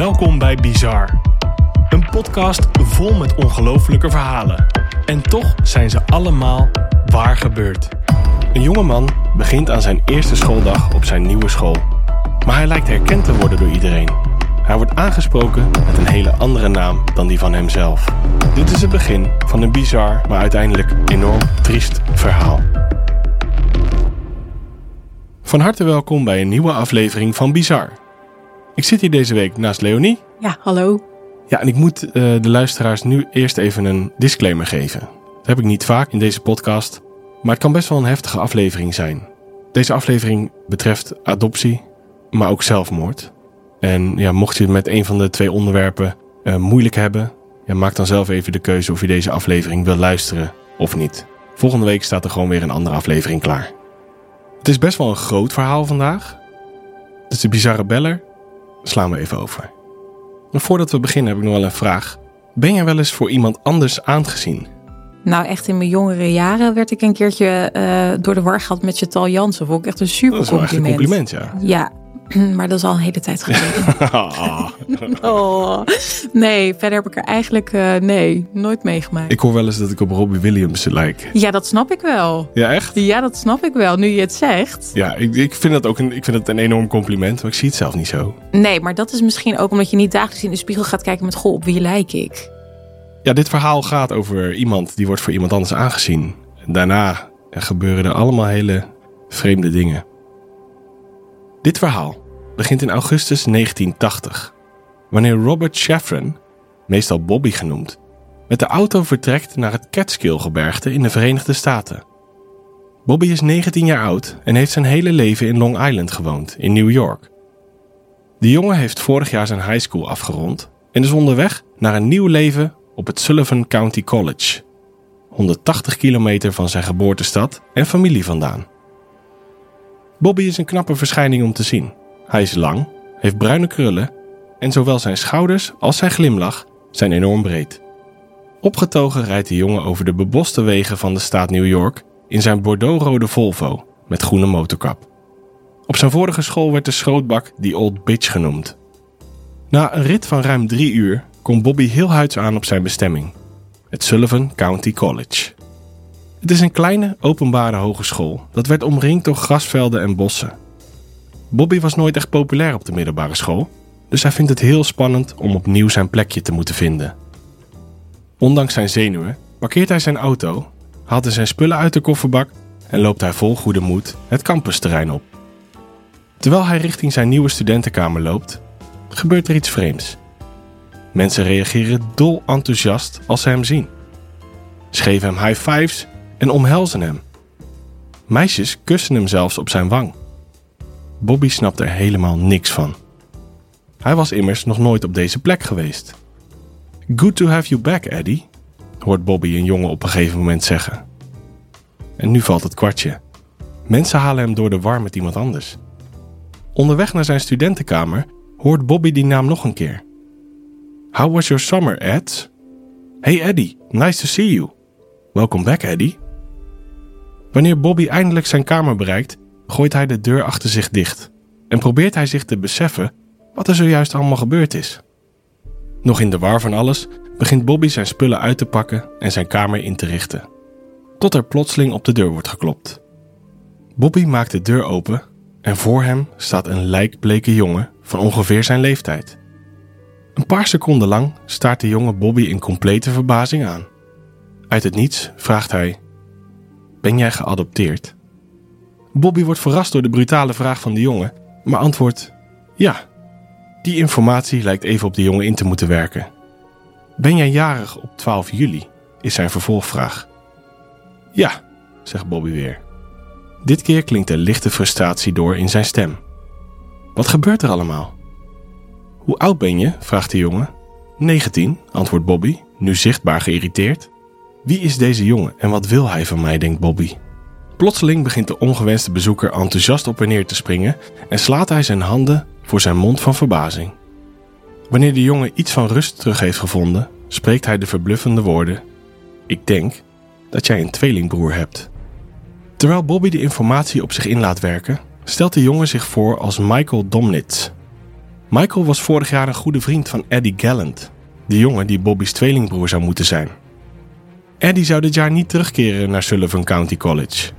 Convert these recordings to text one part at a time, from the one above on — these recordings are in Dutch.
Welkom bij Bizar. Een podcast vol met ongelofelijke verhalen. En toch zijn ze allemaal waar gebeurd. Een jonge man begint aan zijn eerste schooldag op zijn nieuwe school. Maar hij lijkt herkend te worden door iedereen. Hij wordt aangesproken met een hele andere naam dan die van hemzelf. Dit is het begin van een bizar, maar uiteindelijk enorm triest verhaal. Van harte welkom bij een nieuwe aflevering van Bizar. Ik zit hier deze week naast Leonie. Ja, hallo. Ja, en ik moet uh, de luisteraars nu eerst even een disclaimer geven. Dat heb ik niet vaak in deze podcast, maar het kan best wel een heftige aflevering zijn. Deze aflevering betreft adoptie, maar ook zelfmoord. En ja, mocht je het met een van de twee onderwerpen uh, moeilijk hebben, ja, maak dan zelf even de keuze of je deze aflevering wil luisteren of niet. Volgende week staat er gewoon weer een andere aflevering klaar. Het is best wel een groot verhaal vandaag. Dus de bizarre beller slaan we even over. Maar voordat we beginnen heb ik nog wel een vraag. Ben jij wel eens voor iemand anders aangezien? Nou, echt in mijn jongere jaren werd ik een keertje uh, door de war gehad met Chantal Jansen. Vond ik echt een super Dat is wel echt een compliment, ja. Ja, maar dat is al een hele tijd geleden. oh. Nee, verder heb ik er eigenlijk uh, nee, nooit meegemaakt. Ik hoor wel eens dat ik op Robbie Williams lijk. Ja, dat snap ik wel. Ja, echt? Ja, dat snap ik wel, nu je het zegt. Ja, ik, ik vind dat ook een, ik vind het een enorm compliment, maar ik zie het zelf niet zo. Nee, maar dat is misschien ook omdat je niet dagelijks in de spiegel gaat kijken met... Goh, op wie lijk ik? Ja, dit verhaal gaat over iemand die wordt voor iemand anders aangezien. Daarna gebeuren er allemaal hele vreemde dingen. Dit verhaal begint in augustus 1980, wanneer Robert Sheffrin, meestal Bobby genoemd, met de auto vertrekt naar het Catskill-gebergte in de Verenigde Staten. Bobby is 19 jaar oud en heeft zijn hele leven in Long Island gewoond, in New York. De jongen heeft vorig jaar zijn high school afgerond en is onderweg naar een nieuw leven op het Sullivan County College, 180 kilometer van zijn geboortestad en familie vandaan. Bobby is een knappe verschijning om te zien. Hij is lang, heeft bruine krullen en zowel zijn schouders als zijn glimlach zijn enorm breed. Opgetogen rijdt de jongen over de beboste wegen van de staat New York in zijn bordeauxrode Volvo met groene motorkap. Op zijn vorige school werd de schrootbak die Old Bitch genoemd. Na een rit van ruim drie uur komt Bobby heel huids aan op zijn bestemming, het Sullivan County College. Het is een kleine openbare hogeschool dat werd omringd door grasvelden en bossen. Bobby was nooit echt populair op de middelbare school, dus hij vindt het heel spannend om opnieuw zijn plekje te moeten vinden. Ondanks zijn zenuwen parkeert hij zijn auto, haalt hij zijn spullen uit de kofferbak en loopt hij vol goede moed het campusterrein op. Terwijl hij richting zijn nieuwe studentenkamer loopt, gebeurt er iets vreemds. Mensen reageren dol enthousiast als ze hem zien. Ze hem high fives en omhelzen hem. Meisjes kussen hem zelfs op zijn wang. Bobby snapt er helemaal niks van. Hij was immers nog nooit op deze plek geweest. Good to have you back, Eddie, hoort Bobby een jongen op een gegeven moment zeggen. En nu valt het kwartje. Mensen halen hem door de war met iemand anders. Onderweg naar zijn studentenkamer hoort Bobby die naam nog een keer. How was your summer, Ed? Hey Eddie, nice to see you. Welcome back, Eddie. Wanneer Bobby eindelijk zijn kamer bereikt, gooit hij de deur achter zich dicht en probeert hij zich te beseffen wat er zojuist allemaal gebeurd is. Nog in de war van alles begint Bobby zijn spullen uit te pakken en zijn kamer in te richten, tot er plotseling op de deur wordt geklopt. Bobby maakt de deur open en voor hem staat een lijkbleke jongen van ongeveer zijn leeftijd. Een paar seconden lang staart de jonge Bobby in complete verbazing aan. Uit het niets vraagt hij: Ben jij geadopteerd? Bobby wordt verrast door de brutale vraag van de jongen, maar antwoordt: Ja. Die informatie lijkt even op de jongen in te moeten werken. Ben jij jarig op 12 juli? is zijn vervolgvraag. Ja, zegt Bobby weer. Dit keer klinkt er lichte frustratie door in zijn stem. Wat gebeurt er allemaal? Hoe oud ben je? vraagt de jongen. 19, antwoordt Bobby, nu zichtbaar geïrriteerd. Wie is deze jongen en wat wil hij van mij, denkt Bobby. Plotseling begint de ongewenste bezoeker enthousiast op en neer te springen en slaat hij zijn handen voor zijn mond van verbazing. Wanneer de jongen iets van rust terug heeft gevonden, spreekt hij de verbluffende woorden: Ik denk dat jij een tweelingbroer hebt. Terwijl Bobby de informatie op zich in laat werken, stelt de jongen zich voor als Michael Domnitz. Michael was vorig jaar een goede vriend van Eddie Gallant, de jongen die Bobby's tweelingbroer zou moeten zijn. Eddie zou dit jaar niet terugkeren naar Sullivan County College.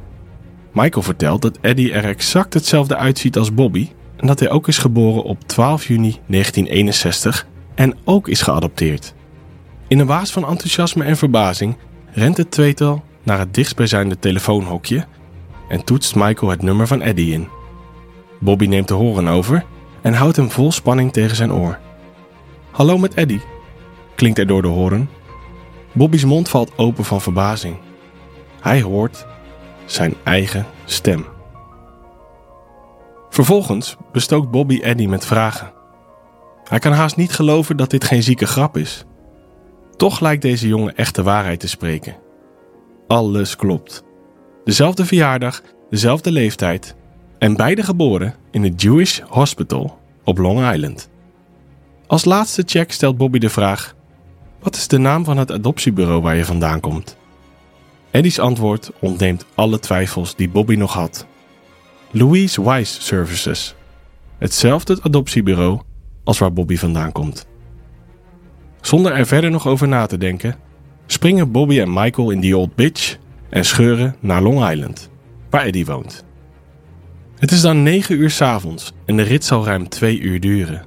Michael vertelt dat Eddie er exact hetzelfde uitziet als Bobby en dat hij ook is geboren op 12 juni 1961 en ook is geadopteerd. In een waas van enthousiasme en verbazing rent het tweetal naar het dichtstbijzijnde telefoonhokje en toetst Michael het nummer van Eddie in. Bobby neemt de horen over en houdt hem vol spanning tegen zijn oor. Hallo met Eddie, klinkt er door de horen. Bobby's mond valt open van verbazing. Hij hoort zijn eigen stem. Vervolgens bestookt Bobby Eddie met vragen. Hij kan haast niet geloven dat dit geen zieke grap is. Toch lijkt deze jongen echt de waarheid te spreken. Alles klopt. Dezelfde verjaardag, dezelfde leeftijd en beide geboren in het Jewish Hospital op Long Island. Als laatste check stelt Bobby de vraag: Wat is de naam van het adoptiebureau waar je vandaan komt? Eddie's antwoord ontneemt alle twijfels die Bobby nog had. Louise Wise Services. Hetzelfde adoptiebureau als waar Bobby vandaan komt. Zonder er verder nog over na te denken, springen Bobby en Michael in die old bitch en scheuren naar Long Island, waar Eddie woont. Het is dan 9 uur 's avonds en de rit zal ruim 2 uur duren.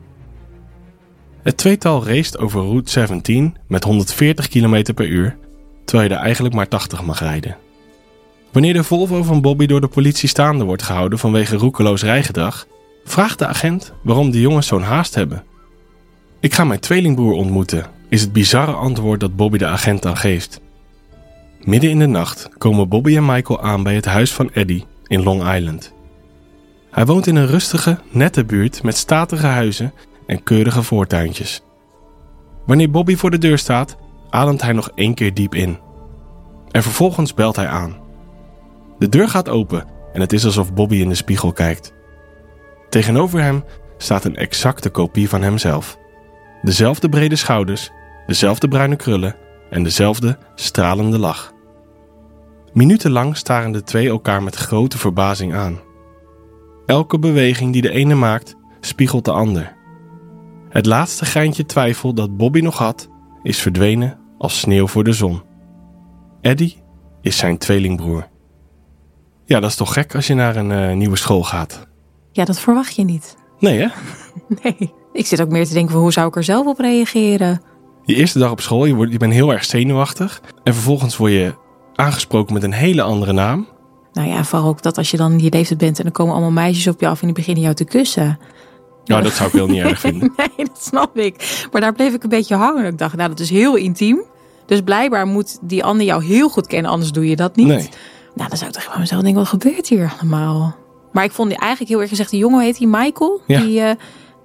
Het tweetal race over Route 17 met 140 km per uur, terwijl je er eigenlijk maar 80 mag rijden. Wanneer de Volvo van Bobby door de politie staande wordt gehouden vanwege roekeloos rijgedrag, vraagt de agent waarom de jongens zo'n haast hebben. Ik ga mijn tweelingbroer ontmoeten, is het bizarre antwoord dat Bobby de agent dan geeft. Midden in de nacht komen Bobby en Michael aan bij het huis van Eddie in Long Island. Hij woont in een rustige, nette buurt met statige huizen en keurige voortuintjes. Wanneer Bobby voor de deur staat, ademt hij nog één keer diep in. En vervolgens belt hij aan. De deur gaat open en het is alsof Bobby in de spiegel kijkt. Tegenover hem staat een exacte kopie van hemzelf. Dezelfde brede schouders, dezelfde bruine krullen en dezelfde stralende lach. Minutenlang staren de twee elkaar met grote verbazing aan. Elke beweging die de ene maakt, spiegelt de ander. Het laatste geintje twijfel dat Bobby nog had, is verdwenen als sneeuw voor de zon. Eddie is zijn tweelingbroer. Ja, dat is toch gek als je naar een uh, nieuwe school gaat? Ja, dat verwacht je niet. Nee, hè? Nee. Ik zit ook meer te denken van hoe zou ik er zelf op reageren? Je eerste dag op school, je, wordt, je bent heel erg zenuwachtig. En vervolgens word je aangesproken met een hele andere naam. Nou ja, vooral ook dat als je dan je leeftijd bent en er komen allemaal meisjes op je af en die beginnen jou te kussen. Nou, dat zou ik heel niet erg vinden. nee, dat snap ik. Maar daar bleef ik een beetje hangen. Ik dacht, nou, dat is heel intiem. Dus blijkbaar moet die ander jou heel goed kennen, anders doe je dat niet. Nee. Nou, dan zou ik toch bij mezelf denken, wat gebeurt hier allemaal? Maar ik vond die eigenlijk heel erg gezegd, die jongen heet die Michael. Ja. Die, uh,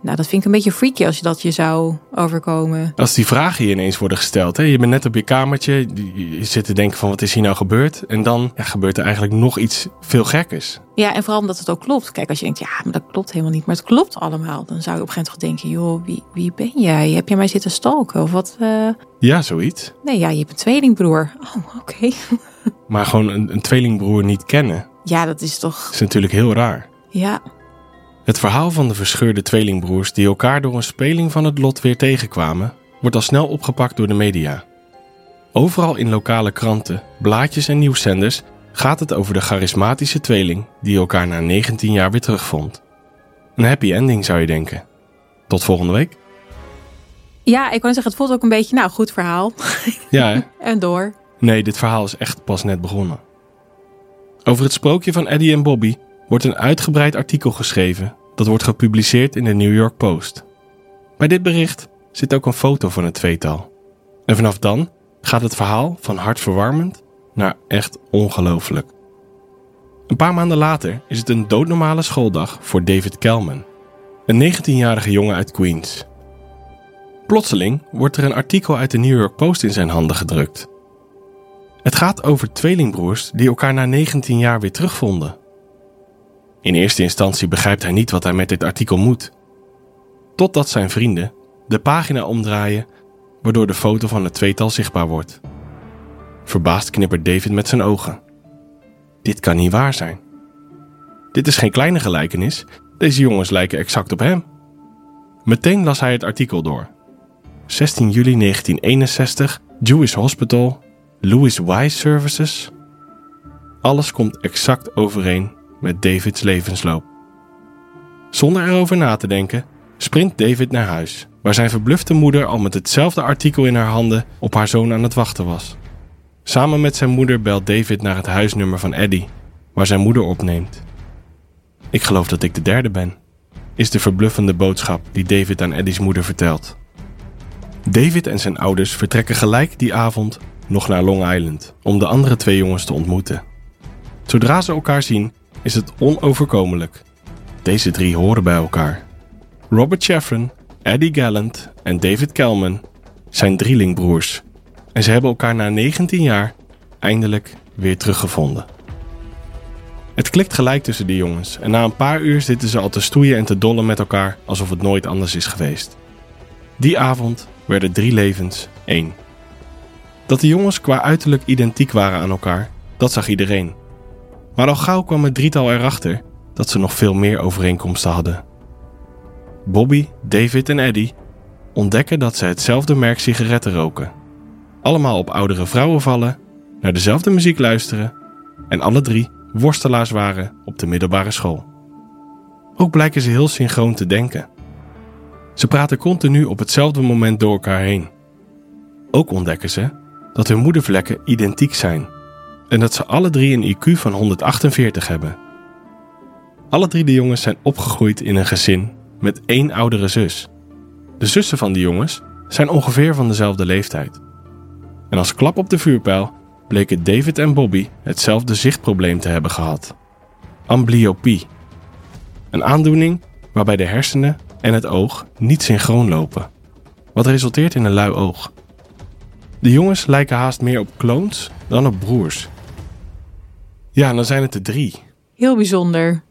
nou, dat vind ik een beetje freaky als je dat je zou overkomen. Als die vragen je ineens worden gesteld. Hè? Je bent net op je kamertje, je zit te denken van wat is hier nou gebeurd? En dan ja, gebeurt er eigenlijk nog iets veel gekkers. Ja, en vooral omdat het ook klopt. Kijk, als je denkt, ja, maar dat klopt helemaal niet. Maar het klopt allemaal. Dan zou je op een gegeven moment denken, joh, wie, wie ben jij? Heb je mij zitten stalken of wat? Uh... Ja, zoiets. Nee, ja, je hebt een tweelingbroer. Oh, oké. Okay. maar gewoon een, een tweelingbroer niet kennen. Ja, dat is toch... is natuurlijk heel raar. Ja. Het verhaal van de verscheurde tweelingbroers die elkaar door een speling van het lot weer tegenkwamen, wordt al snel opgepakt door de media. Overal in lokale kranten, blaadjes en nieuwszenders gaat het over de charismatische tweeling die elkaar na 19 jaar weer terugvond. Een happy ending zou je denken. Tot volgende week. Ja, ik kan zeggen, het voelt ook een beetje, nou, goed verhaal. Ja, hè? en door. Nee, dit verhaal is echt pas net begonnen. Over het sprookje van Eddie en Bobby wordt een uitgebreid artikel geschreven dat wordt gepubliceerd in de New York Post. Bij dit bericht zit ook een foto van het tweetal. En vanaf dan gaat het verhaal van hartverwarmend naar echt ongelooflijk. Een paar maanden later is het een doodnormale schooldag voor David Kelman, een 19-jarige jongen uit Queens. Plotseling wordt er een artikel uit de New York Post in zijn handen gedrukt. Het gaat over tweelingbroers die elkaar na 19 jaar weer terugvonden. In eerste instantie begrijpt hij niet wat hij met dit artikel moet. Totdat zijn vrienden de pagina omdraaien, waardoor de foto van het tweetal zichtbaar wordt. Verbaasd knippert David met zijn ogen. Dit kan niet waar zijn. Dit is geen kleine gelijkenis, deze jongens lijken exact op hem. Meteen las hij het artikel door. 16 juli 1961, Jewish Hospital, Louis Wise Services. Alles komt exact overeen met Davids levensloop. Zonder erover na te denken, springt David naar huis, waar zijn verblufte moeder al met hetzelfde artikel in haar handen op haar zoon aan het wachten was. Samen met zijn moeder belt David naar het huisnummer van Eddie, waar zijn moeder opneemt. Ik geloof dat ik de derde ben, is de verbluffende boodschap die David aan Eddie's moeder vertelt. David en zijn ouders vertrekken gelijk die avond nog naar Long Island om de andere twee jongens te ontmoeten. Zodra ze elkaar zien, is het onoverkomelijk. Deze drie horen bij elkaar. Robert Cheffrin, Eddie Gallant en David Kelman zijn drielingbroers. En ze hebben elkaar na 19 jaar eindelijk weer teruggevonden. Het klikt gelijk tussen de jongens en na een paar uur zitten ze al te stoeien en te dollen met elkaar alsof het nooit anders is geweest. Die avond werden drie levens één. Dat de jongens qua uiterlijk identiek waren aan elkaar, dat zag iedereen. Maar al gauw kwam het drietal erachter dat ze nog veel meer overeenkomsten hadden. Bobby, David en Eddie ontdekken dat ze hetzelfde merk sigaretten roken. Allemaal op oudere vrouwen vallen, naar dezelfde muziek luisteren en alle drie worstelaars waren op de middelbare school. Ook blijken ze heel synchroon te denken. Ze praten continu op hetzelfde moment door elkaar heen. Ook ontdekken ze dat hun moedervlekken identiek zijn en dat ze alle drie een IQ van 148 hebben. Alle drie de jongens zijn opgegroeid in een gezin met één oudere zus. De zussen van die jongens zijn ongeveer van dezelfde leeftijd. En als klap op de vuurpijl bleken David en Bobby hetzelfde zichtprobleem te hebben gehad: amblyopie. Een aandoening waarbij de hersenen en het oog niet synchroon lopen, wat resulteert in een lui oog. De jongens lijken haast meer op kloons dan op broers. Ja, dan zijn het er drie. Heel bijzonder.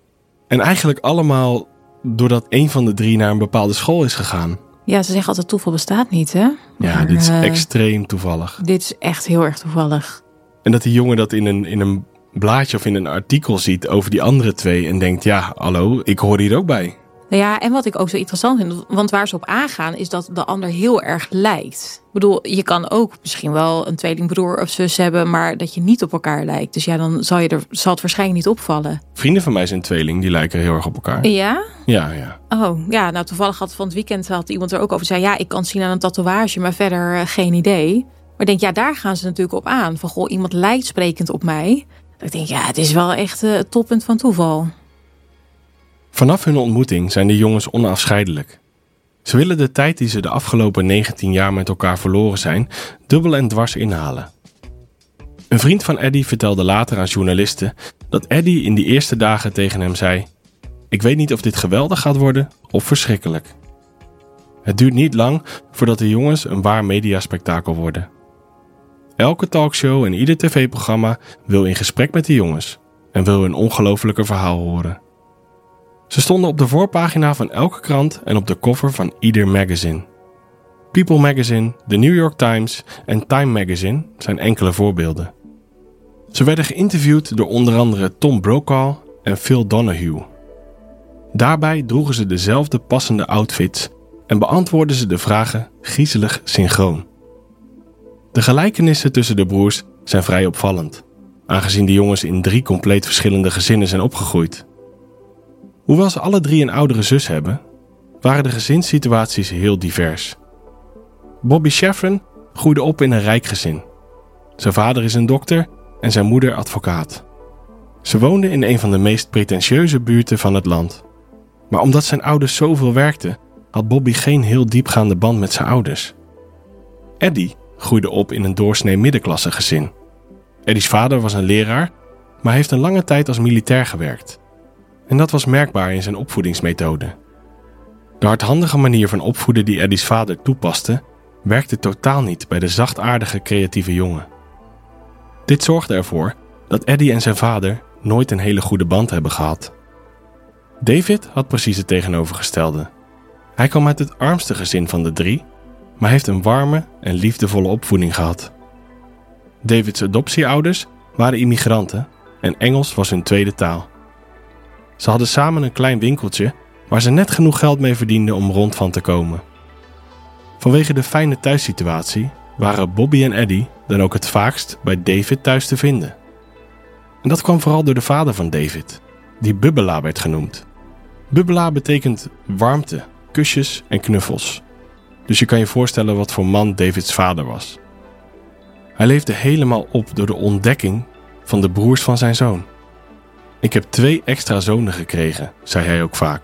En eigenlijk allemaal doordat een van de drie naar een bepaalde school is gegaan. Ja, ze zeggen altijd toeval bestaat niet, hè? Ja, Maar, dit is eh, extreem toevallig. Dit is echt heel erg toevallig. En dat die jongen dat in een, in een blaadje of in een artikel ziet over die andere twee en denkt: ja, hallo, ik hoor hier ook bij. Nou ja, en wat ik ook zo interessant vind, want waar ze op aangaan, is dat de ander heel erg lijkt. Ik bedoel, je kan ook misschien wel een tweelingbroer of zus hebben, maar dat je niet op elkaar lijkt. Dus ja, dan zal, je er, zal het waarschijnlijk niet opvallen. Vrienden van mij zijn tweeling, die lijken heel erg op elkaar. Ja? Ja, ja. Oh, ja, nou toevallig had van het weekend had iemand er ook over. Zei, ja, ik kan zien aan een tatoeage, maar verder eh, geen idee. Maar ik denk, ja, daar gaan ze natuurlijk op aan. Van, goh, iemand lijkt sprekend op mij. Dat ik denk, ja, het is wel echt eh, het toppunt van toeval. Vanaf hun ontmoeting zijn de jongens onafscheidelijk. Ze willen de tijd die ze de afgelopen 19 jaar met elkaar verloren zijn, dubbel en dwars inhalen. Een vriend van Eddie vertelde later aan journalisten dat Eddie in die eerste dagen tegen hem zei: Ik weet niet of dit geweldig gaat worden of verschrikkelijk. Het duurt niet lang voordat de jongens een waar mediaspectakel worden. Elke talkshow en ieder tv-programma wil in gesprek met de jongens en wil hun ongelofelijke verhaal horen. Ze stonden op de voorpagina van elke krant en op de cover van ieder magazine. People Magazine, The New York Times en Time Magazine zijn enkele voorbeelden. Ze werden geïnterviewd door onder andere Tom Brokaw en Phil Donahue. Daarbij droegen ze dezelfde passende outfits en beantwoordden ze de vragen griezelig synchroon. De gelijkenissen tussen de broers zijn vrij opvallend, aangezien de jongens in drie compleet verschillende gezinnen zijn opgegroeid. Hoewel ze alle drie een oudere zus hebben, waren de gezinssituaties heel divers. Bobby Sheffrin groeide op in een rijk gezin. Zijn vader is een dokter en zijn moeder advocaat. Ze woonden in een van de meest pretentieuze buurten van het land. Maar omdat zijn ouders zoveel werkten, had Bobby geen heel diepgaande band met zijn ouders. Eddie groeide op in een doorsnee middenklasse gezin. Eddie's vader was een leraar, maar heeft een lange tijd als militair gewerkt. En dat was merkbaar in zijn opvoedingsmethode. De hardhandige manier van opvoeden die Eddie's vader toepaste, werkte totaal niet bij de zachtaardige creatieve jongen. Dit zorgde ervoor dat Eddie en zijn vader nooit een hele goede band hebben gehad. David had precies het tegenovergestelde. Hij kwam uit het armste gezin van de drie, maar heeft een warme en liefdevolle opvoeding gehad. Davids adoptieouders waren immigranten en Engels was hun tweede taal. Ze hadden samen een klein winkeltje waar ze net genoeg geld mee verdienden om rond van te komen. Vanwege de fijne thuissituatie waren Bobby en Eddie dan ook het vaakst bij David thuis te vinden. En dat kwam vooral door de vader van David, die Bubbela werd genoemd. Bubbela betekent warmte, kusjes en knuffels. Dus je kan je voorstellen wat voor man Davids vader was. Hij leefde helemaal op door de ontdekking van de broers van zijn zoon. Ik heb twee extra zonen gekregen, zei hij ook vaak.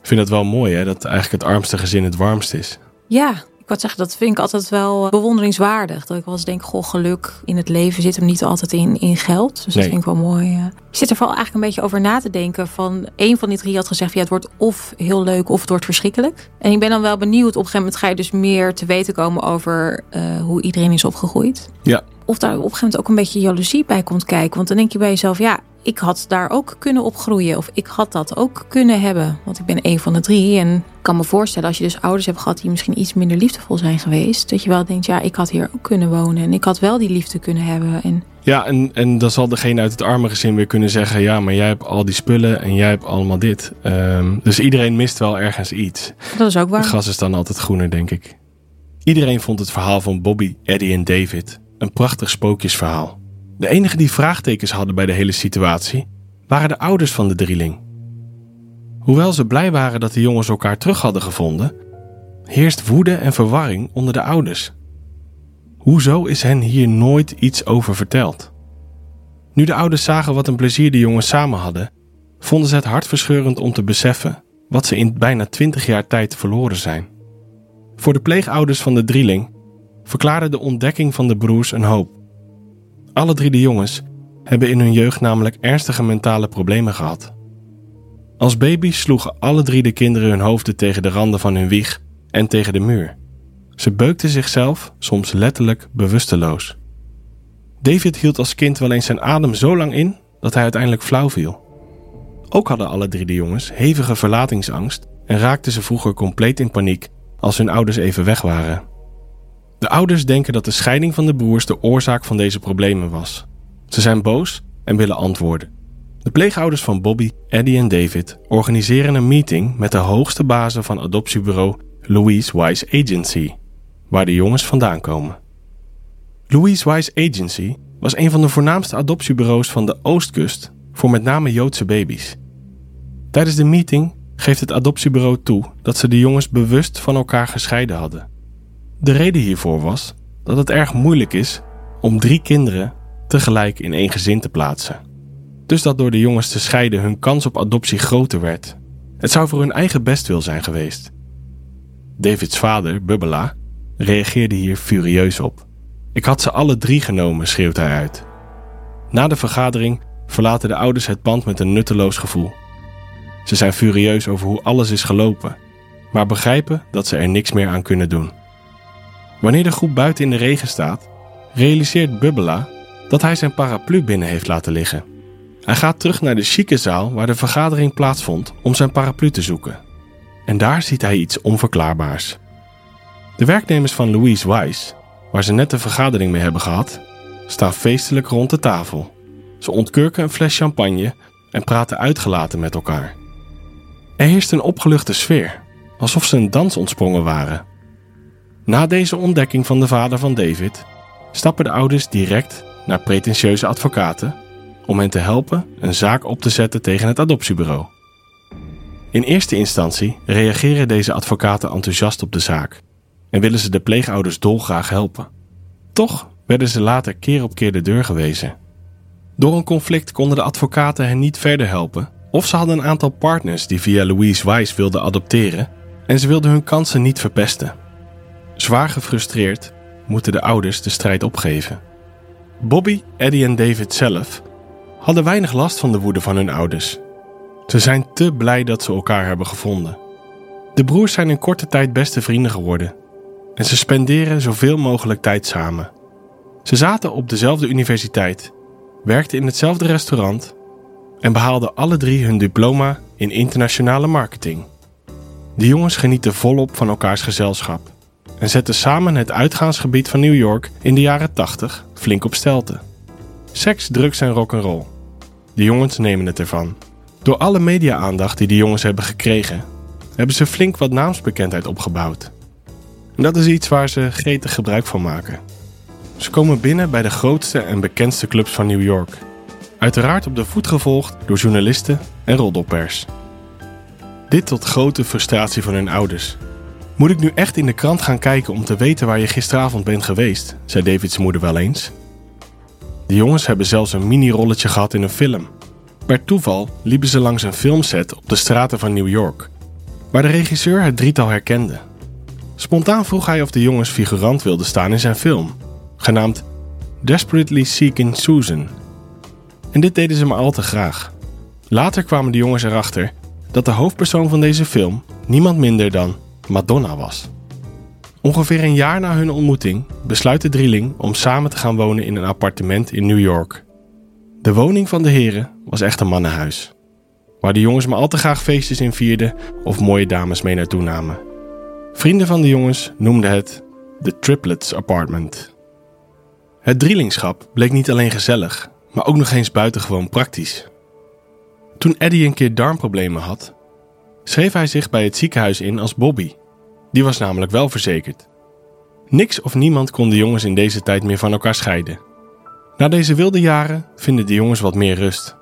Ik vind het wel mooi hè, dat eigenlijk het armste gezin het warmst is. Ja, ik wat zeggen, dat vind ik altijd wel bewonderingswaardig. Dat ik wel eens denk, goh, geluk in het leven zit hem niet altijd in, in geld. Dus dat vind ik wel mooi. eh. Ik zit er vooral eigenlijk een beetje over na te denken. Van een van die drie had gezegd, ja, het wordt of heel leuk of het wordt verschrikkelijk. En ik ben dan wel benieuwd, op een gegeven moment ga je dus meer te weten komen over eh, hoe iedereen is opgegroeid. Ja, Of daar op een gegeven moment ook een beetje jaloezie bij komt kijken. Want dan denk je bij jezelf, ja, ik had daar ook kunnen opgroeien. Of ik had dat ook kunnen hebben. Want ik ben een van de drie. En ik kan me voorstellen, als je dus ouders hebt gehad die misschien iets minder liefdevol zijn geweest. Dat je wel denkt, ja, ik had hier ook kunnen wonen. En ik had wel die liefde kunnen hebben. En ja en, en dan zal degene uit het arme gezin weer kunnen zeggen: Ja, maar jij hebt al die spullen en jij hebt allemaal dit. Ehm, dus iedereen mist wel ergens iets. dat is ook Het waar. gras is dan altijd groener, denk ik. Iedereen vond het verhaal van Bobby, Eddie en David een prachtig spookjesverhaal. De enigen die vraagtekens hadden bij de hele situatie waren de ouders van de drieling. Hoewel ze blij waren dat de jongens elkaar terug hadden gevonden, heerst woede en verwarring onder de ouders. Hoezo is hen hier nooit iets over verteld? Nu de ouders zagen wat een plezier de jongens samen hadden, vonden ze het hartverscheurend om te beseffen wat ze in bijna 20 jaar tijd verloren zijn. Voor de pleegouders van de drieling verklaarde de ontdekking van de broers een hoop. Alle drie de jongens hebben in hun jeugd namelijk ernstige mentale problemen gehad. Als baby's sloegen alle drie de kinderen hun hoofden tegen de randen van hun wieg en tegen de muur. Ze beukten zichzelf soms letterlijk bewusteloos. David hield als kind wel eens zijn adem zo lang in dat hij uiteindelijk flauw viel. Ook hadden alle drie de jongens hevige verlatingsangst en raakten ze vroeger compleet in paniek als hun ouders even weg waren. De ouders denken dat de scheiding van de broers de oorzaak van deze problemen was. Ze zijn boos en willen antwoorden. De pleegouders van Bobby, Eddie en David organiseren een meeting met de hoogste bazen van adoptiebureau Louise Wise Agency, waar de jongens vandaan komen. Louise Wise Agency was een van de voornaamste adoptiebureaus van de Oostkust voor met name Joodse baby's. Tijdens de meeting geeft het adoptiebureau toe dat ze de jongens bewust van elkaar gescheiden hadden. De reden hiervoor was dat het erg moeilijk is om drie kinderen tegelijk in één gezin te plaatsen. Dus dat door de jongens te scheiden hun kans op adoptie groter werd. Het zou voor hun eigen bestwil zijn geweest. Davids vader, Bubbela, reageerde hier furieus op. Ik had ze alle drie genomen, schreeuwt hij uit. Na de vergadering verlaten de ouders het pand met een nutteloos gevoel. Ze zijn furieus over hoe alles is gelopen, maar begrijpen dat ze er niks meer aan kunnen doen. Wanneer de groep buiten in de regen staat, realiseert Bubbela dat hij zijn paraplu binnen heeft laten liggen. Hij gaat terug naar de chique zaal waar de vergadering plaatsvond om zijn paraplu te zoeken. En daar ziet hij iets onverklaarbaars. De werknemers van Louise Wise, waar ze net de vergadering mee hebben gehad, staan feestelijk rond de tafel. Ze ontkurken een fles champagne en praten uitgelaten met elkaar. Er heerst een opgeluchte sfeer, alsof ze een dans ontsprongen waren. Na deze ontdekking van de vader van David stappen de ouders direct naar pretentieuze advocaten om hen te helpen een zaak op te zetten tegen het adoptiebureau. In eerste instantie reageren deze advocaten enthousiast op de zaak en willen ze de pleegouders dolgraag helpen. Toch werden ze later keer op keer de deur gewezen. Door een conflict konden de advocaten hen niet verder helpen, of ze hadden een aantal partners die via Louise Wise wilden adopteren en ze wilden hun kansen niet verpesten. Zwaar gefrustreerd moeten de ouders de strijd opgeven. Bobby, Eddie en David zelf hadden weinig last van de woede van hun ouders. Ze zijn te blij dat ze elkaar hebben gevonden. De broers zijn in korte tijd beste vrienden geworden en ze spenderen zoveel mogelijk tijd samen. Ze zaten op dezelfde universiteit, werkten in hetzelfde restaurant en behaalden alle drie hun diploma in internationale marketing. De jongens genieten volop van elkaars gezelschap en zetten samen het uitgaansgebied van New York in de jaren 80 flink op stelte. Seks, drugs en rock'n'roll. De jongens nemen het ervan. Door alle media-aandacht die de jongens hebben gekregen, hebben ze flink wat naamsbekendheid opgebouwd. En dat is iets waar ze gretig gebruik van maken. Ze komen binnen bij de grootste en bekendste clubs van New York. Uiteraard op de voet gevolgd door journalisten en roddelpers. Dit tot grote frustratie van hun ouders. Moet ik nu echt in de krant gaan kijken om te weten waar je gisteravond bent geweest? zei Davids moeder wel eens. De jongens hebben zelfs een mini-rolletje gehad in een film. Per toeval liepen ze langs een filmset op de straten van New York, waar de regisseur het drietal herkende. Spontaan vroeg hij of de jongens figurant wilden staan in zijn film, genaamd Desperately Seeking Susan. En dit deden ze maar al te graag. Later kwamen de jongens erachter dat de hoofdpersoon van deze film niemand minder dan Madonna was. Ongeveer een jaar na hun ontmoeting besluit de drieling om samen te gaan wonen in een appartement in New York. De woning van de heren was echt een mannenhuis, waar de jongens maar al te graag feestjes in vierden of mooie dames mee naartoe namen. Vrienden van de jongens noemden het de Triplets Apartment. Het drielingschap bleek niet alleen gezellig, maar ook nog eens buitengewoon praktisch. Toen Eddie een keer darmproblemen had, schreef hij zich bij het ziekenhuis in als Bobby. Die was namelijk wel verzekerd. Niks of niemand kon de jongens in deze tijd meer van elkaar scheiden. Na deze wilde jaren vinden de jongens wat meer rust.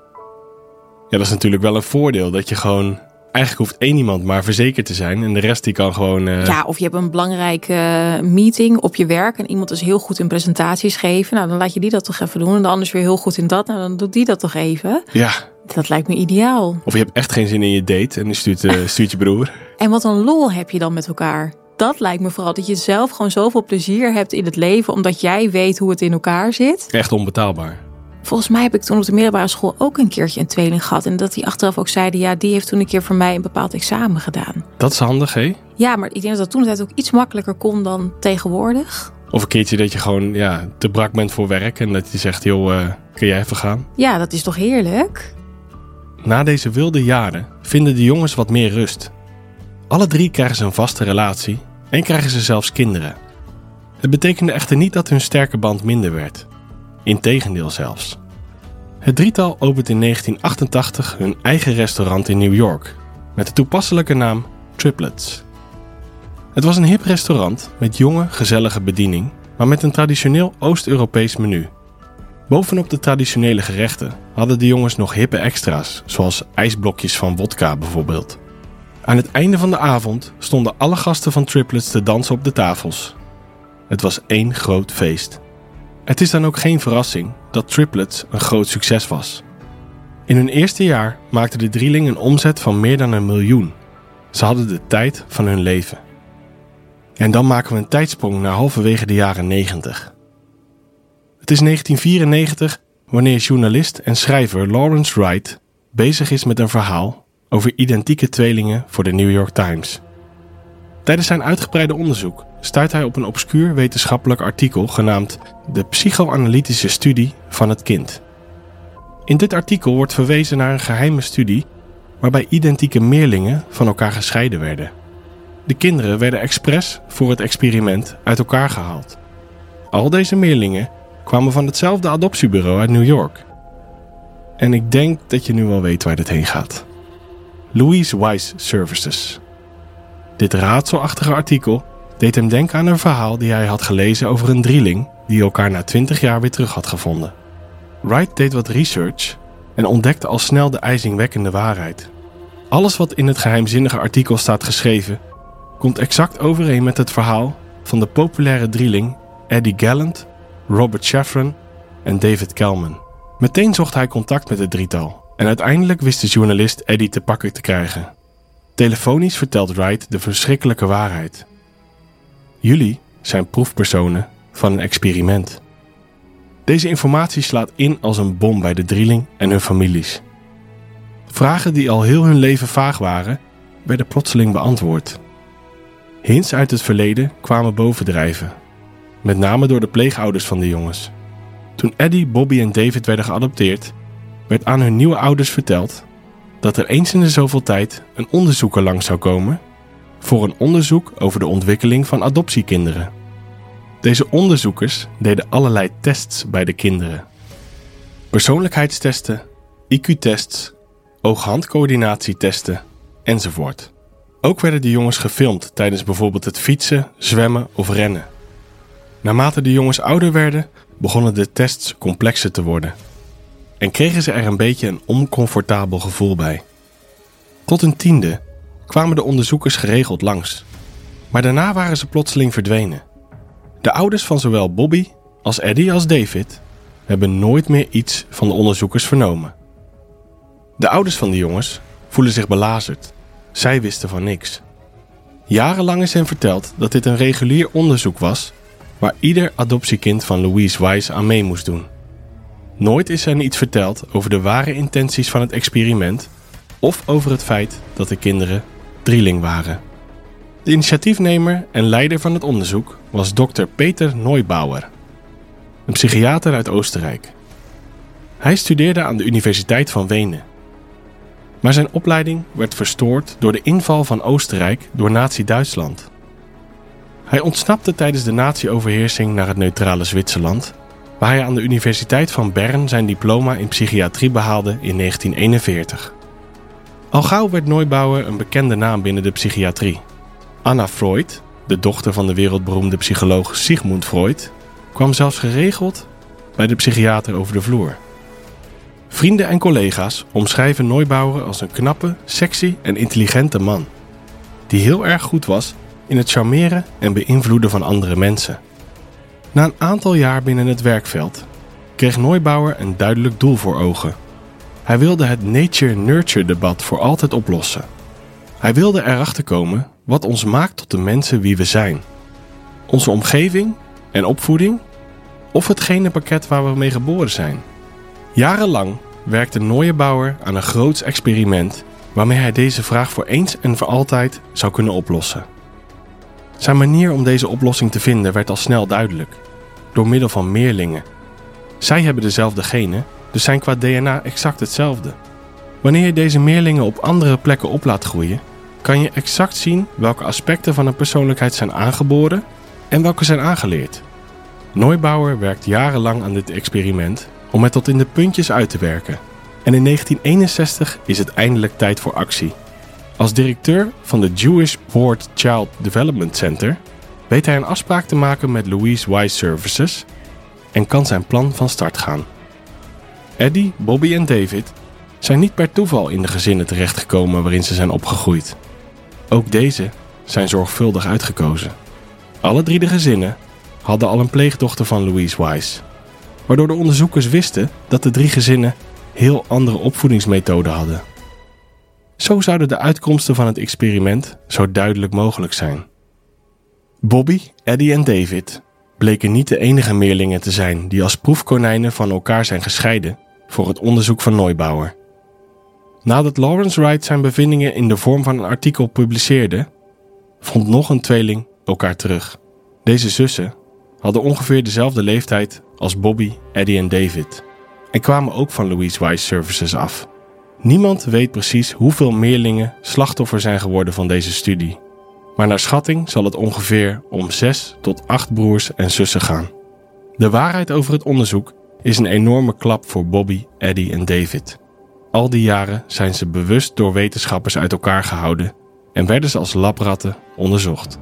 Ja, dat is natuurlijk wel een voordeel dat je gewoon eigenlijk hoeft één iemand maar verzekerd te zijn en de rest die kan gewoon. Uh... Ja, of je hebt een belangrijke meeting op je werk en iemand is heel goed in presentaties geven. Nou, dan laat je die dat toch even doen. En de ander is weer heel goed in dat. Nou, dan doet die dat toch even. Ja. Dat lijkt me ideaal. Of je hebt echt geen zin in je date en je stuurt, uh, stuurt je broer. En wat een lol heb je dan met elkaar? Dat lijkt me vooral dat je zelf gewoon zoveel plezier hebt in het leven, omdat jij weet hoe het in elkaar zit. Echt onbetaalbaar. Volgens mij heb ik toen op de middelbare school ook een keertje een tweeling gehad. En dat die achteraf ook zeiden, ja, die heeft toen een keer voor mij een bepaald examen gedaan. Dat is handig, hè? Ja, maar ik denk dat dat toen tijd ook iets makkelijker kon dan tegenwoordig. Of een keertje dat je gewoon ja, te brak bent voor werk en dat je zegt, joh, uh, kun jij even gaan? Ja, dat is toch heerlijk? Na deze wilde jaren vinden de jongens wat meer rust. Alle drie krijgen ze een vaste relatie en krijgen ze zelfs kinderen. Het betekende echter niet dat hun sterke band minder werd. Integendeel zelfs. Het drietal opent in 1988 hun eigen restaurant in New York met de toepasselijke naam Triplets. Het was een hip restaurant met jonge, gezellige bediening, maar met een traditioneel Oost-Europees menu. Bovenop de traditionele gerechten hadden de jongens nog hippe extra's, zoals ijsblokjes van wodka bijvoorbeeld. Aan het einde van de avond stonden alle gasten van Triplets te dansen op de tafels. Het was één groot feest. Het is dan ook geen verrassing dat Triplets een groot succes was. In hun eerste jaar maakte de drieling een omzet van meer dan een miljoen. Ze hadden de tijd van hun leven. En dan maken we een tijdsprong naar halverwege de jaren 90. Het is 1994 wanneer journalist en schrijver Lawrence Wright bezig is met een verhaal over identieke tweelingen voor de New York Times. Tijdens zijn uitgebreide onderzoek stuit hij op een obscuur wetenschappelijk artikel genaamd De psychoanalytische studie van het kind. In dit artikel wordt verwezen naar een geheime studie waarbij identieke meerlingen van elkaar gescheiden werden. De kinderen werden expres voor het experiment uit elkaar gehaald. Al deze meerlingen kwamen van hetzelfde adoptiebureau uit New York. En ik denk dat je nu wel weet waar dit heen gaat. Louise Wise Services. Dit raadselachtige artikel deed hem denken aan een verhaal die hij had gelezen over een drieling die elkaar na 20 jaar weer terug had gevonden. Wright deed wat research en ontdekte al snel de ijzingwekkende waarheid. Alles wat in het geheimzinnige artikel staat geschreven, komt exact overeen met het verhaal van de populaire drieling Eddie Gallant, Robert Sheffron en David Kelman. Meteen zocht hij contact met het drietal en uiteindelijk wist de journalist Eddie te pakken te krijgen. Telefonisch vertelt Wright de verschrikkelijke waarheid. Jullie zijn proefpersonen van een experiment. Deze informatie slaat in als een bom bij de drieling en hun families. Vragen die al heel hun leven vaag waren, werden plotseling beantwoord. Hints uit het verleden kwamen bovendrijven, met name door de pleegouders van de jongens. Toen Eddie, Bobby en David werden geadopteerd, werd aan hun nieuwe ouders verteld dat er eens in de zoveel tijd een onderzoeker langs zou komen voor een onderzoek over de ontwikkeling van adoptiekinderen. Deze onderzoekers deden allerlei tests bij de kinderen: persoonlijkheidstesten, IQ-tests, oog-handcoördinatietesten enzovoort. Ook werden de jongens gefilmd tijdens bijvoorbeeld het fietsen, zwemmen of rennen. Naarmate de jongens ouder werden, begonnen de tests complexer te worden. En kregen ze er een beetje een oncomfortabel gevoel bij. Tot een tiende kwamen de onderzoekers geregeld langs. Maar daarna waren ze plotseling verdwenen. De ouders van zowel Bobby als Eddie als David hebben nooit meer iets van de onderzoekers vernomen. De ouders van de jongens voelen zich belazerd. Zij wisten van niks. Jarenlang is hen verteld dat dit een regulier onderzoek was waar ieder adoptiekind van Louise Wise aan mee moest doen. Nooit is hen iets verteld over de ware intenties van het experiment of over het feit dat de kinderen drieling waren. De initiatiefnemer en leider van het onderzoek was dokter Peter Neubauer, een psychiater uit Oostenrijk. Hij studeerde aan de Universiteit van Wenen. Maar zijn opleiding werd verstoord door de inval van Oostenrijk door Nazi-Duitsland. Hij ontsnapte tijdens de nazi-overheersing naar het neutrale Zwitserland, waar hij aan de Universiteit van Bern zijn diploma in psychiatrie behaalde in 1941. Al gauw werd Neubauer een bekende naam binnen de psychiatrie. Anna Freud, de dochter van de wereldberoemde psycholoog Sigmund Freud, kwam zelfs geregeld bij de psychiater over de vloer. Vrienden en collega's omschrijven Neubauer als een knappe, sexy en intelligente man, die heel erg goed was in het charmeren en beïnvloeden van andere mensen. Na een aantal jaar binnen het werkveld kreeg Neubauer een duidelijk doel voor ogen. Hij wilde het nature-nurture debat voor altijd oplossen. Hij wilde erachter komen wat ons maakt tot de mensen wie we zijn. Onze omgeving en opvoeding of het genenpakket waar we mee geboren zijn. Jarenlang werkte Neugebauer aan een groots experiment waarmee hij deze vraag voor eens en voor altijd zou kunnen oplossen. Zijn manier om deze oplossing te vinden werd al snel duidelijk, door middel van meerlingen. Zij hebben dezelfde genen, dus zijn qua DNA exact hetzelfde. Wanneer je deze meerlingen op andere plekken op laat groeien, kan je exact zien welke aspecten van een persoonlijkheid zijn aangeboren en welke zijn aangeleerd. Neubauer werkt jarenlang aan dit experiment om het tot in de puntjes uit te werken. En in 1961 is het eindelijk tijd voor actie. Als directeur van de Jewish Board Child Development Center weet hij een afspraak te maken met Louise Wise Services en kan zijn plan van start gaan. Eddie, Bobby en David zijn niet per toeval in de gezinnen terechtgekomen waarin ze zijn opgegroeid. Ook deze zijn zorgvuldig uitgekozen. Alle drie de gezinnen hadden al een pleegdochter van Louise Wise, waardoor de onderzoekers wisten dat de drie gezinnen heel andere opvoedingsmethoden hadden. Zo zouden de uitkomsten van het experiment zo duidelijk mogelijk zijn. Bobby, Eddie en David bleken niet de enige meerlingen te zijn die als proefkonijnen van elkaar zijn gescheiden voor het onderzoek van Neubauer. Nadat Lawrence Wright zijn bevindingen in de vorm van een artikel publiceerde, vond nog een tweeling elkaar terug. Deze zussen hadden ongeveer dezelfde leeftijd als Bobby, Eddie en David en kwamen ook van Louise Wise Services af. Niemand weet precies hoeveel meerlingen slachtoffer zijn geworden van deze studie. Maar naar schatting zal het ongeveer om 6 tot 8 broers en zussen gaan. De waarheid over het onderzoek is een enorme klap voor Bobby, Eddie en David. Al die jaren zijn ze bewust door wetenschappers uit elkaar gehouden en werden ze als labratten onderzocht.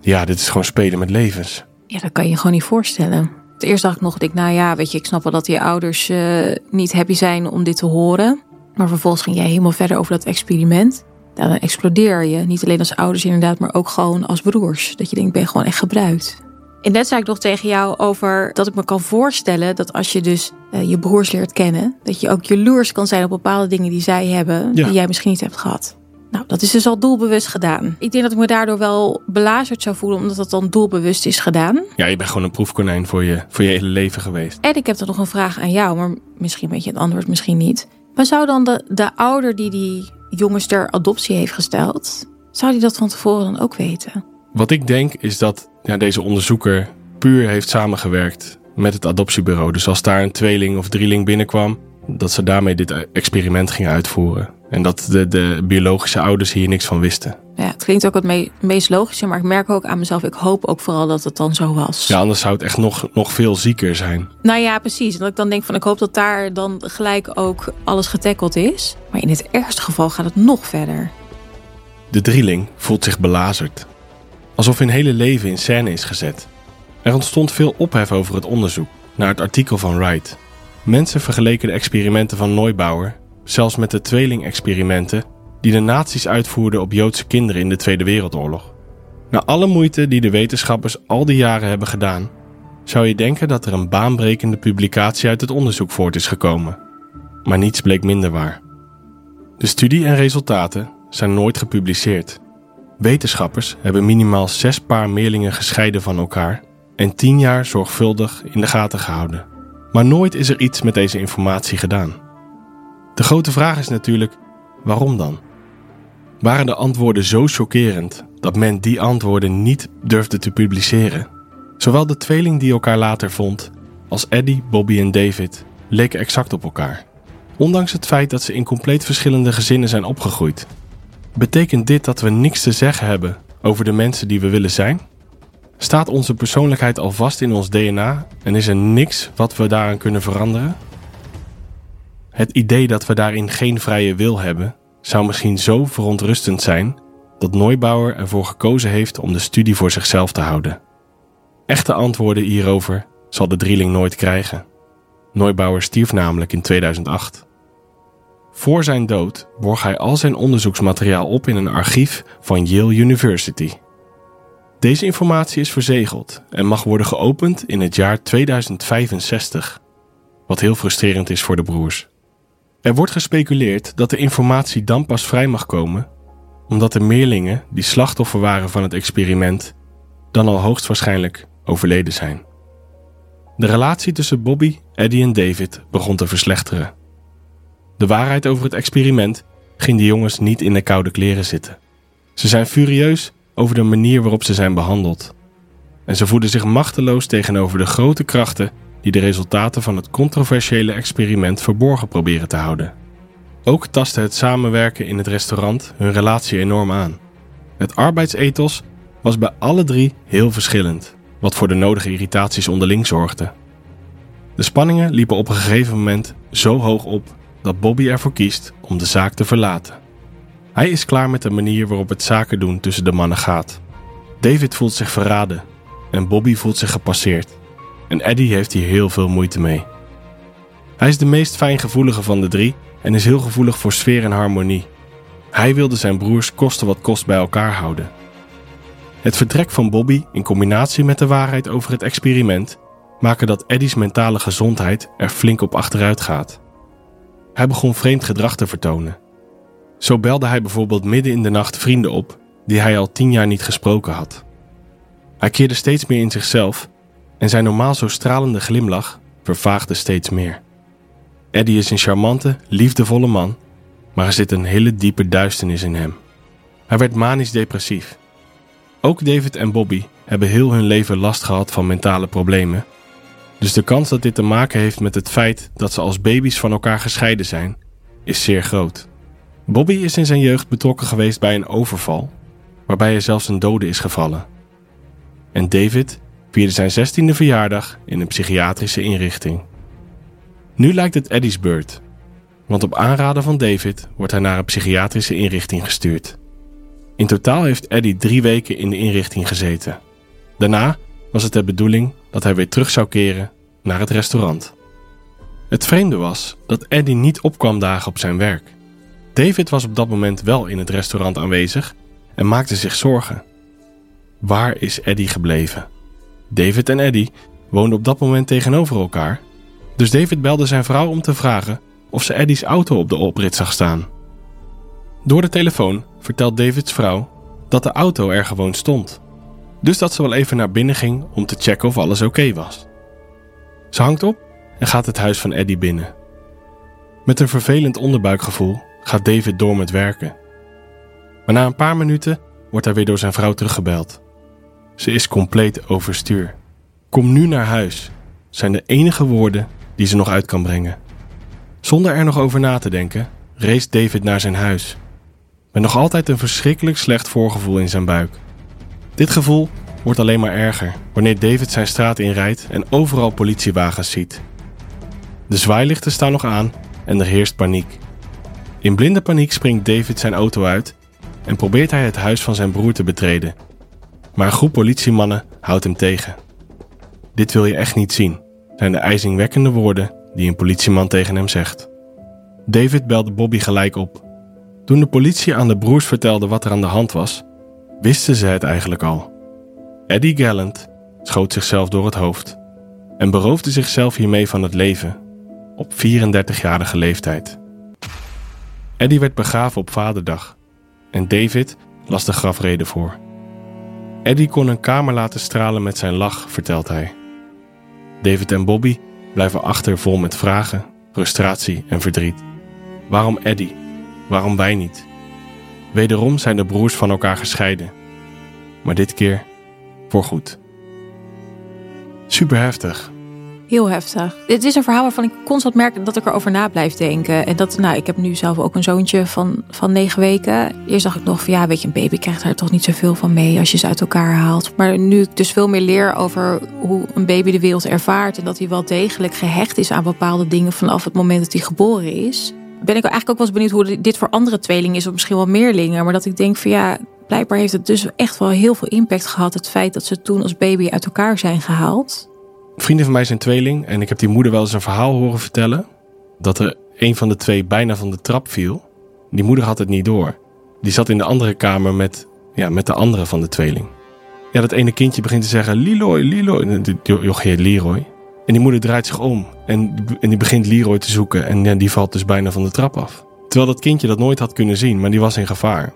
Ja, dit is gewoon spelen met levens. Ja, dat kan je gewoon niet voorstellen. Eerst dacht ik nog, ik, nou ja, weet je, ik snap wel dat je ouders uh, niet happy zijn om dit te horen. Maar vervolgens ging jij helemaal verder over dat experiment. Dan explodeer je. Niet alleen als ouders inderdaad, maar ook gewoon als broers. Dat je denkt, ben je gewoon echt gebruikt. En net zei ik nog tegen jou over dat ik me kan voorstellen dat als je dus uh, je broers leert kennen, dat je ook jaloers kan zijn op bepaalde dingen die zij hebben, ja. die jij misschien niet hebt gehad. Nou, dat is dus al doelbewust gedaan. Ik denk dat ik me daardoor wel belazerd zou voelen, omdat dat dan doelbewust is gedaan. Ja, je bent gewoon een proefkonijn voor je, voor je hele leven geweest. En ik heb dan nog een vraag aan jou, maar misschien weet je het antwoord, misschien niet. Maar zou dan de, de ouder die die jongens ter adoptie heeft gesteld, zou die dat van tevoren dan ook weten? Wat ik denk is dat ja, deze onderzoeker puur heeft samengewerkt met het adoptiebureau. Dus als daar een tweeling of drieling binnenkwam, dat ze daarmee dit experiment gingen uitvoeren. En dat de, de biologische ouders hier niks van wisten. Ja, het klinkt ook het meest logische, maar ik merk ook aan mezelf, ik hoop ook vooral dat het dan zo was. Ja, anders zou het echt nog, nog veel zieker zijn. Nou ja, precies. En dat ik dan denk van, ik hoop dat daar dan gelijk ook alles getackeld is. Maar in het ergste geval gaat het nog verder. De drieling voelt zich belazerd. Alsof hun hele leven in scène is gezet. Er ontstond veel ophef over het onderzoek naar het artikel van Wright. Mensen vergeleken de experimenten van Neubauer zelfs met de tweelingexperimenten die de nazi's uitvoerden op Joodse kinderen in de Tweede Wereldoorlog. Na alle moeite die de wetenschappers al die jaren hebben gedaan, zou je denken dat er een baanbrekende publicatie uit het onderzoek voort is gekomen. Maar niets bleek minder waar. De studie en resultaten zijn nooit gepubliceerd. Wetenschappers hebben minimaal zes paar meerlingen gescheiden van elkaar en tien jaar zorgvuldig in de gaten gehouden. Maar nooit is er iets met deze informatie gedaan. De grote vraag is natuurlijk: waarom dan? Waren de antwoorden zo chockerend dat men die antwoorden niet durfde te publiceren? Zowel de tweeling die elkaar later vond, als Eddie, Bobby en David leken exact op elkaar. Ondanks het feit dat ze in compleet verschillende gezinnen zijn opgegroeid. Betekent dit dat we niks te zeggen hebben over de mensen die we willen zijn? Staat onze persoonlijkheid al vast in ons DNA en is er niks wat we daaraan kunnen veranderen? Het idee dat we daarin geen vrije wil hebben, zou misschien zo verontrustend zijn dat Neubauer ervoor gekozen heeft om de studie voor zichzelf te houden. Echte antwoorden hierover zal de drieling nooit krijgen. Neubauer stierf namelijk in 2008. Voor zijn dood borg hij al zijn onderzoeksmateriaal op in een archief van Yale University. Deze informatie is verzegeld en mag worden geopend in het jaar 2065, wat heel frustrerend is voor de broers. Er wordt gespeculeerd dat de informatie dan pas vrij mag komen omdat de meerlingen die slachtoffer waren van het experiment dan al hoogstwaarschijnlijk overleden zijn. De relatie tussen Bobby, Eddie en David begon te verslechteren. De waarheid over het experiment ging de jongens niet in de koude kleren zitten. Ze zijn furieus over de manier waarop ze zijn behandeld. En ze voelen zich machteloos tegenover de grote krachten die de resultaten van het controversiële experiment verborgen proberen te houden. Ook tastte het samenwerken in het restaurant hun relatie enorm aan. Het arbeidsethos was bij alle drie heel verschillend, wat voor de nodige irritaties onderling zorgde. De spanningen liepen op een gegeven moment zo hoog op dat Bobby ervoor kiest om de zaak te verlaten. Hij is klaar met de manier waarop het zaken doen tussen de mannen gaat. David voelt zich verraden en Bobby voelt zich gepasseerd. En Eddie heeft hier heel veel moeite mee. Hij is de meest fijngevoelige van de drie en is heel gevoelig voor sfeer en harmonie. Hij wilde zijn broers kosten wat kost bij elkaar houden. Het vertrek van Bobby in combinatie met de waarheid over het experiment maken dat Eddie's mentale gezondheid er flink op achteruit gaat. Hij begon vreemd gedrag te vertonen. Zo belde hij bijvoorbeeld midden in de nacht vrienden op die hij al tien jaar niet gesproken had. Hij keerde steeds meer in zichzelf en zijn normaal zo stralende glimlach vervaagde steeds meer. Eddie is een charmante, liefdevolle man, maar er zit een hele diepe duisternis in hem. Hij werd manisch depressief. Ook David en Bobby hebben heel hun leven last gehad van mentale problemen, dus de kans dat dit te maken heeft met het feit dat ze als baby's van elkaar gescheiden zijn, is zeer groot. Bobby is in zijn jeugd betrokken geweest bij een overval, waarbij hij zelfs een dode is gevallen. En David vierde zijn 16e verjaardag in een psychiatrische inrichting. Nu lijkt het Eddie's beurt, want op aanraden van David wordt hij naar een psychiatrische inrichting gestuurd. In totaal heeft Eddie drie weken in de inrichting gezeten. Daarna was het de bedoeling dat hij weer terug zou keren naar het restaurant. Het vreemde was dat Eddie niet opkwam dagen op zijn werk. David was op dat moment wel in het restaurant aanwezig en maakte zich zorgen. Waar is Eddie gebleven? David en Eddie woonden op dat moment tegenover elkaar, dus David belde zijn vrouw om te vragen of ze Eddie's auto op de oprit zag staan. Door de telefoon vertelt Davids vrouw dat de auto er gewoon stond, dus dat ze wel even naar binnen ging om te checken of alles oké was. Ze hangt op en gaat het huis van Eddie binnen. Met een vervelend onderbuikgevoel gaat David door met werken. Maar na een paar minuten wordt hij weer door zijn vrouw teruggebeld. Ze is compleet overstuur. Kom nu naar huis, zijn de enige woorden die ze nog uit kan brengen. Zonder er nog over na te denken, race David naar zijn huis. Met nog altijd een verschrikkelijk slecht voorgevoel in zijn buik. Dit gevoel wordt alleen maar erger wanneer David zijn straat inrijdt en overal politiewagens ziet. De zwaailichten staan nog aan en er heerst paniek. In blinde paniek springt David zijn auto uit en probeert hij het huis van zijn broer te betreden. Maar een groep politiemannen houdt hem tegen. Dit wil je echt niet zien, zijn de ijzingwekkende woorden die een politieman tegen hem zegt. David belde Bobby gelijk op. Toen de politie aan de broers vertelde wat er aan de hand was, wisten ze het eigenlijk al. Eddie Gallant schoot zichzelf door het hoofd en beroofde zichzelf hiermee van het leven op 34-jarige leeftijd. Eddie werd begraven op Vaderdag en David las de grafrede voor. Eddie kon een kamer laten stralen met zijn lach, vertelt hij. David en Bobby blijven achter vol met vragen, frustratie en verdriet. Waarom Eddie? Waarom wij niet? Wederom zijn de broers van elkaar gescheiden. Maar dit keer voorgoed. Super heftig. Heel heftig. Dit is een verhaal waarvan ik constant merk dat ik erover na blijf denken. En dat, nou, ik heb nu zelf ook een zoontje van, van negen weken. Eerst dacht ik nog van ja, weet je, een baby krijgt daar toch niet zoveel van mee als je ze uit elkaar haalt. Maar nu ik dus veel meer leer over hoe een baby de wereld ervaart. En dat hij wel degelijk gehecht is aan bepaalde dingen vanaf het moment dat hij geboren is. Ben ik eigenlijk ook wel eens benieuwd hoe dit voor andere tweelingen is, of misschien wel meerlingen. Maar dat ik denk van ja, blijkbaar heeft het dus echt wel heel veel impact gehad. Het feit dat ze toen als baby uit elkaar zijn gehaald vrienden van mij zijn tweeling en ik heb die moeder wel eens een verhaal horen vertellen. Dat er een van de twee bijna van de trap viel. Die moeder had het niet door. Die zat in de andere kamer met, ja, met de andere van de tweeling. Ja, dat ene kindje begint te zeggen: Leroy, Leroy. Jochie heet Leroy. En die moeder draait zich om en, en die begint Leroy te zoeken. En ja, die valt dus bijna van de trap af. Terwijl dat kindje dat nooit had kunnen zien, maar die was in gevaar.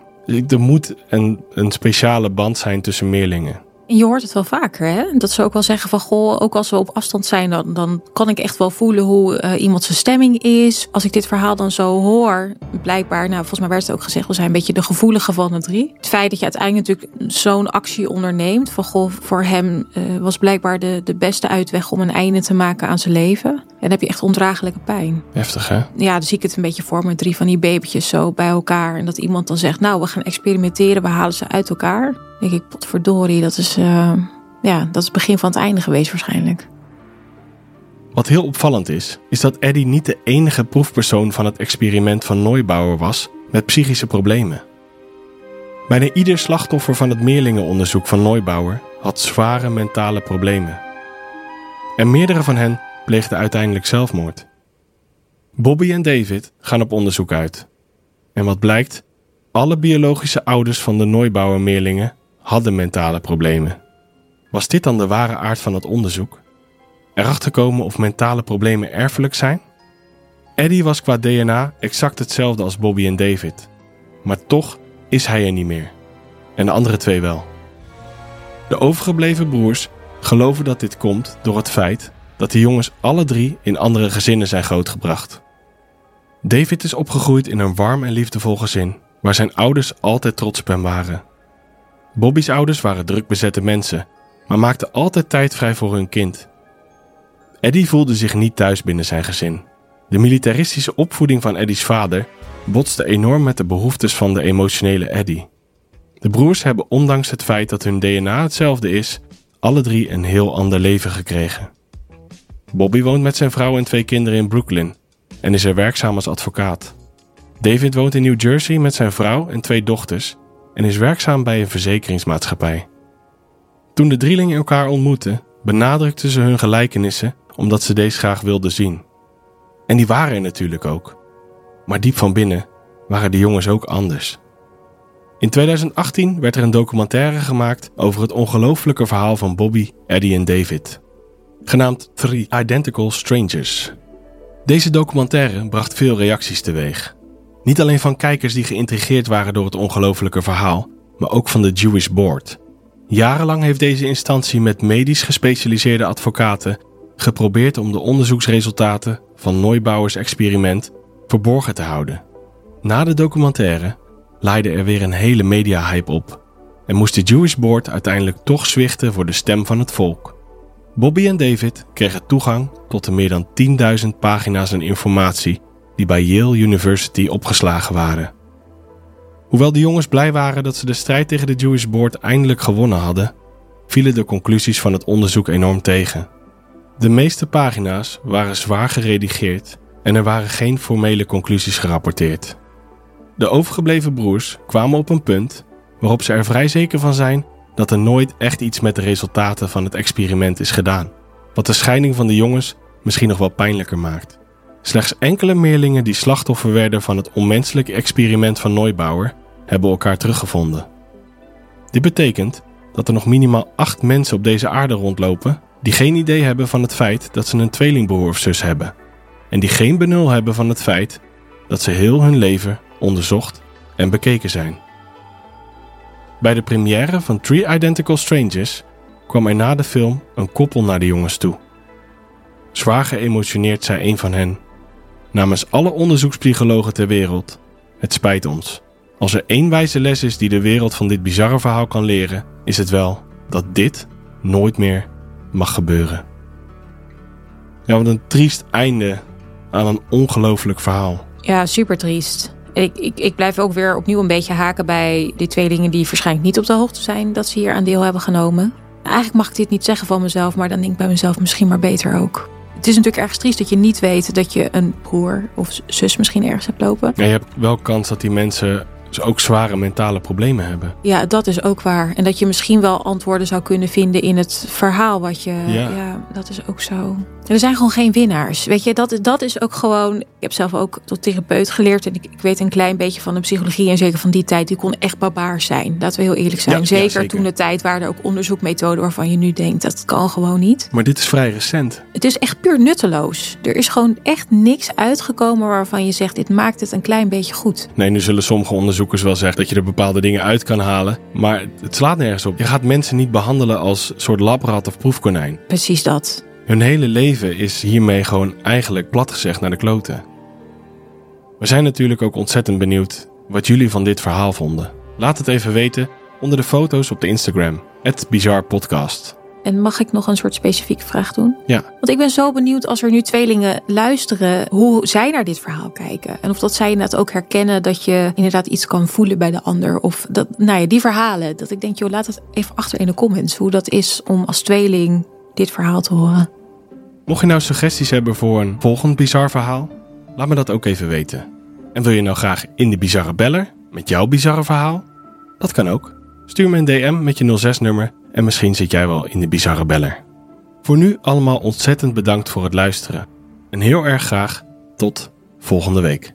Er moet een, een speciale band zijn tussen meerlingen. Je hoort het wel vaker, hè? Dat ze ook wel zeggen van, goh, ook als we op afstand zijn, dan, dan kan ik echt wel voelen hoe uh, iemand zijn stemming is. Als ik dit verhaal dan zo hoor, blijkbaar, nou, volgens mij werd het ook gezegd, we zijn een beetje de gevoelige van de drie. Het feit dat je uiteindelijk natuurlijk zo'n actie onderneemt, van goh, voor hem uh, was blijkbaar de, de beste uitweg om een einde te maken aan zijn leven. En dan heb je echt ondraaglijke pijn. Heftig, hè? Ja, dan zie ik het een beetje voor me, drie van die babytjes zo bij elkaar. En dat iemand dan zegt, nou, we gaan experimenteren, we halen ze uit elkaar denk ik, potverdorie, dat is, uh, ja, dat is het begin van het einde geweest waarschijnlijk. Wat heel opvallend is, is dat Eddie niet de enige proefpersoon van het experiment van Neubauer was met psychische problemen. Bijna ieder slachtoffer van het meerlingenonderzoek van Neubauer had zware mentale problemen. En meerdere van hen pleegden uiteindelijk zelfmoord. Bobby en David gaan op onderzoek uit. En wat blijkt? Alle biologische ouders van de Neubauer-meerlingen hadden mentale problemen. Was dit dan de ware aard van het onderzoek? Erachter komen of mentale problemen erfelijk zijn? Eddie was qua DNA exact hetzelfde als Bobby en David. Maar toch is hij er niet meer. En de andere twee wel. De overgebleven broers geloven dat dit komt door het feit dat de jongens alle drie in andere gezinnen zijn grootgebracht. David is opgegroeid in een warm en liefdevol gezin, waar zijn ouders altijd trots op hem waren Bobby's ouders waren druk bezette mensen, maar maakten altijd tijd vrij voor hun kind. Eddie voelde zich niet thuis binnen zijn gezin. De militaristische opvoeding van Eddie's vader botste enorm met de behoeftes van de emotionele Eddie. De broers hebben ondanks het feit dat hun DNA hetzelfde is, alle drie een heel ander leven gekregen. Bobby woont met zijn vrouw en twee kinderen in Brooklyn en is er werkzaam als advocaat. David woont in New Jersey met zijn vrouw en twee dochters en is werkzaam bij een verzekeringsmaatschappij. Toen de drielingen elkaar ontmoetten, benadrukten ze hun gelijkenissen omdat ze deze graag wilden zien. En die waren er natuurlijk ook. Maar diep van binnen waren de jongens ook anders. In 2018 werd er een documentaire gemaakt over het ongelooflijke verhaal van Bobby, Eddie en David, genaamd Three Identical Strangers. Deze documentaire bracht veel reacties teweeg. Niet alleen van kijkers die geïntrigeerd waren door het ongelofelijke verhaal, maar ook van de Jewish Board. Jarenlang heeft deze instantie met medisch gespecialiseerde advocaten geprobeerd om de onderzoeksresultaten van Neubauers experiment verborgen te houden. Na de documentaire leidde er weer een hele media-hype op en moest de Jewish Board uiteindelijk toch zwichten voor de stem van het volk. Bobby en David kregen toegang tot de meer dan 10.000 pagina's aan informatie die bij Yale University opgeslagen waren. Hoewel de jongens blij waren dat ze de strijd tegen de Jewish Board eindelijk gewonnen hadden, vielen de conclusies van het onderzoek enorm tegen. De meeste pagina's waren zwaar geredigeerd en er waren geen formele conclusies gerapporteerd. De overgebleven broers kwamen op een punt waarop ze er vrij zeker van zijn dat er nooit echt iets met de resultaten van het experiment is gedaan, wat de scheiding van de jongens misschien nog wel pijnlijker maakt. Slechts enkele meerlingen die slachtoffer werden van het onmenselijke experiment van Neubauer hebben elkaar teruggevonden. Dit betekent dat er nog minimaal acht mensen op deze aarde rondlopen die geen idee hebben van het feit dat ze een tweelingbroer of zus hebben en die geen benul hebben van het feit dat ze heel hun leven onderzocht en bekeken zijn. Bij de première van Three Identical Strangers kwam er na de film een koppel naar de jongens toe. Zwaar geëmotioneerd zei een van hen: Namens alle onderzoekspsychologen ter wereld, het spijt ons. Als er één wijze les is die de wereld van dit bizarre verhaal kan leren, is het wel dat dit nooit meer mag gebeuren. Ja, wat een triest einde aan een ongelooflijk verhaal. Ja, super triest. Ik, ik, ik blijf ook weer opnieuw een beetje haken bij die tweelingen die waarschijnlijk niet op de hoogte zijn dat ze hier aan deel hebben genomen. Eigenlijk mag ik dit niet zeggen van mezelf, maar dan denk ik bij mezelf misschien maar beter ook. Het is natuurlijk erg triest dat je niet weet dat je een broer of zus misschien ergens hebt lopen. Ja, je hebt wel kans dat die mensen ze ook zware mentale problemen hebben. Ja, dat is ook waar. En dat je misschien wel antwoorden zou kunnen vinden in het verhaal wat je. Ja. Ja, dat is ook zo. Er zijn gewoon geen winnaars. Weet je, dat, dat is ook gewoon. Ik heb zelf ook tot therapeut geleerd. En ik, ik weet een klein beetje van de psychologie. En zeker van die tijd. Die kon echt barbaars zijn. Laten we heel eerlijk zijn. Ja, ja, zeker, zeker. toen de tijd waren er ook onderzoekmethoden waarvan je nu denkt dat kan gewoon niet. Maar dit is vrij recent. Het is echt puur nutteloos. Er is gewoon echt niks uitgekomen waarvan je zegt: dit maakt het een klein beetje goed. Nee, nu zullen sommige onderzoekers wel zeggen dat je er bepaalde dingen uit kan halen. Maar het slaat nergens op. Je gaat mensen niet behandelen als soort labrat of proefkonijn. Precies dat. Hun hele leven is hiermee gewoon eigenlijk plat gezegd naar de kloten. We zijn natuurlijk ook ontzettend benieuwd wat jullie van dit verhaal vonden. Laat het even weten onder de foto's op de Instagram, het Bizar Podcast. En mag ik nog een soort specifieke vraag doen? Ja, Want ik ben zo benieuwd als er nu tweelingen luisteren, hoe zij naar dit verhaal kijken. En of dat zij inderdaad ook herkennen dat je inderdaad iets kan voelen bij de ander. Of dat, nou ja, die verhalen. Dat ik denk, joh, laat het even achter in de comments. Hoe dat is om als tweeling dit verhaal te horen. mocht je nou suggesties hebben voor een volgend bizar verhaal, laat me dat ook even weten. En wil je nou graag in de Bizarre Beller met jouw bizarre verhaal? Dat kan ook. Stuur me een DM met je 06-nummer en misschien zit jij wel in de Bizarre Beller. Voor nu allemaal ontzettend bedankt voor het luisteren. En heel erg graag tot volgende week.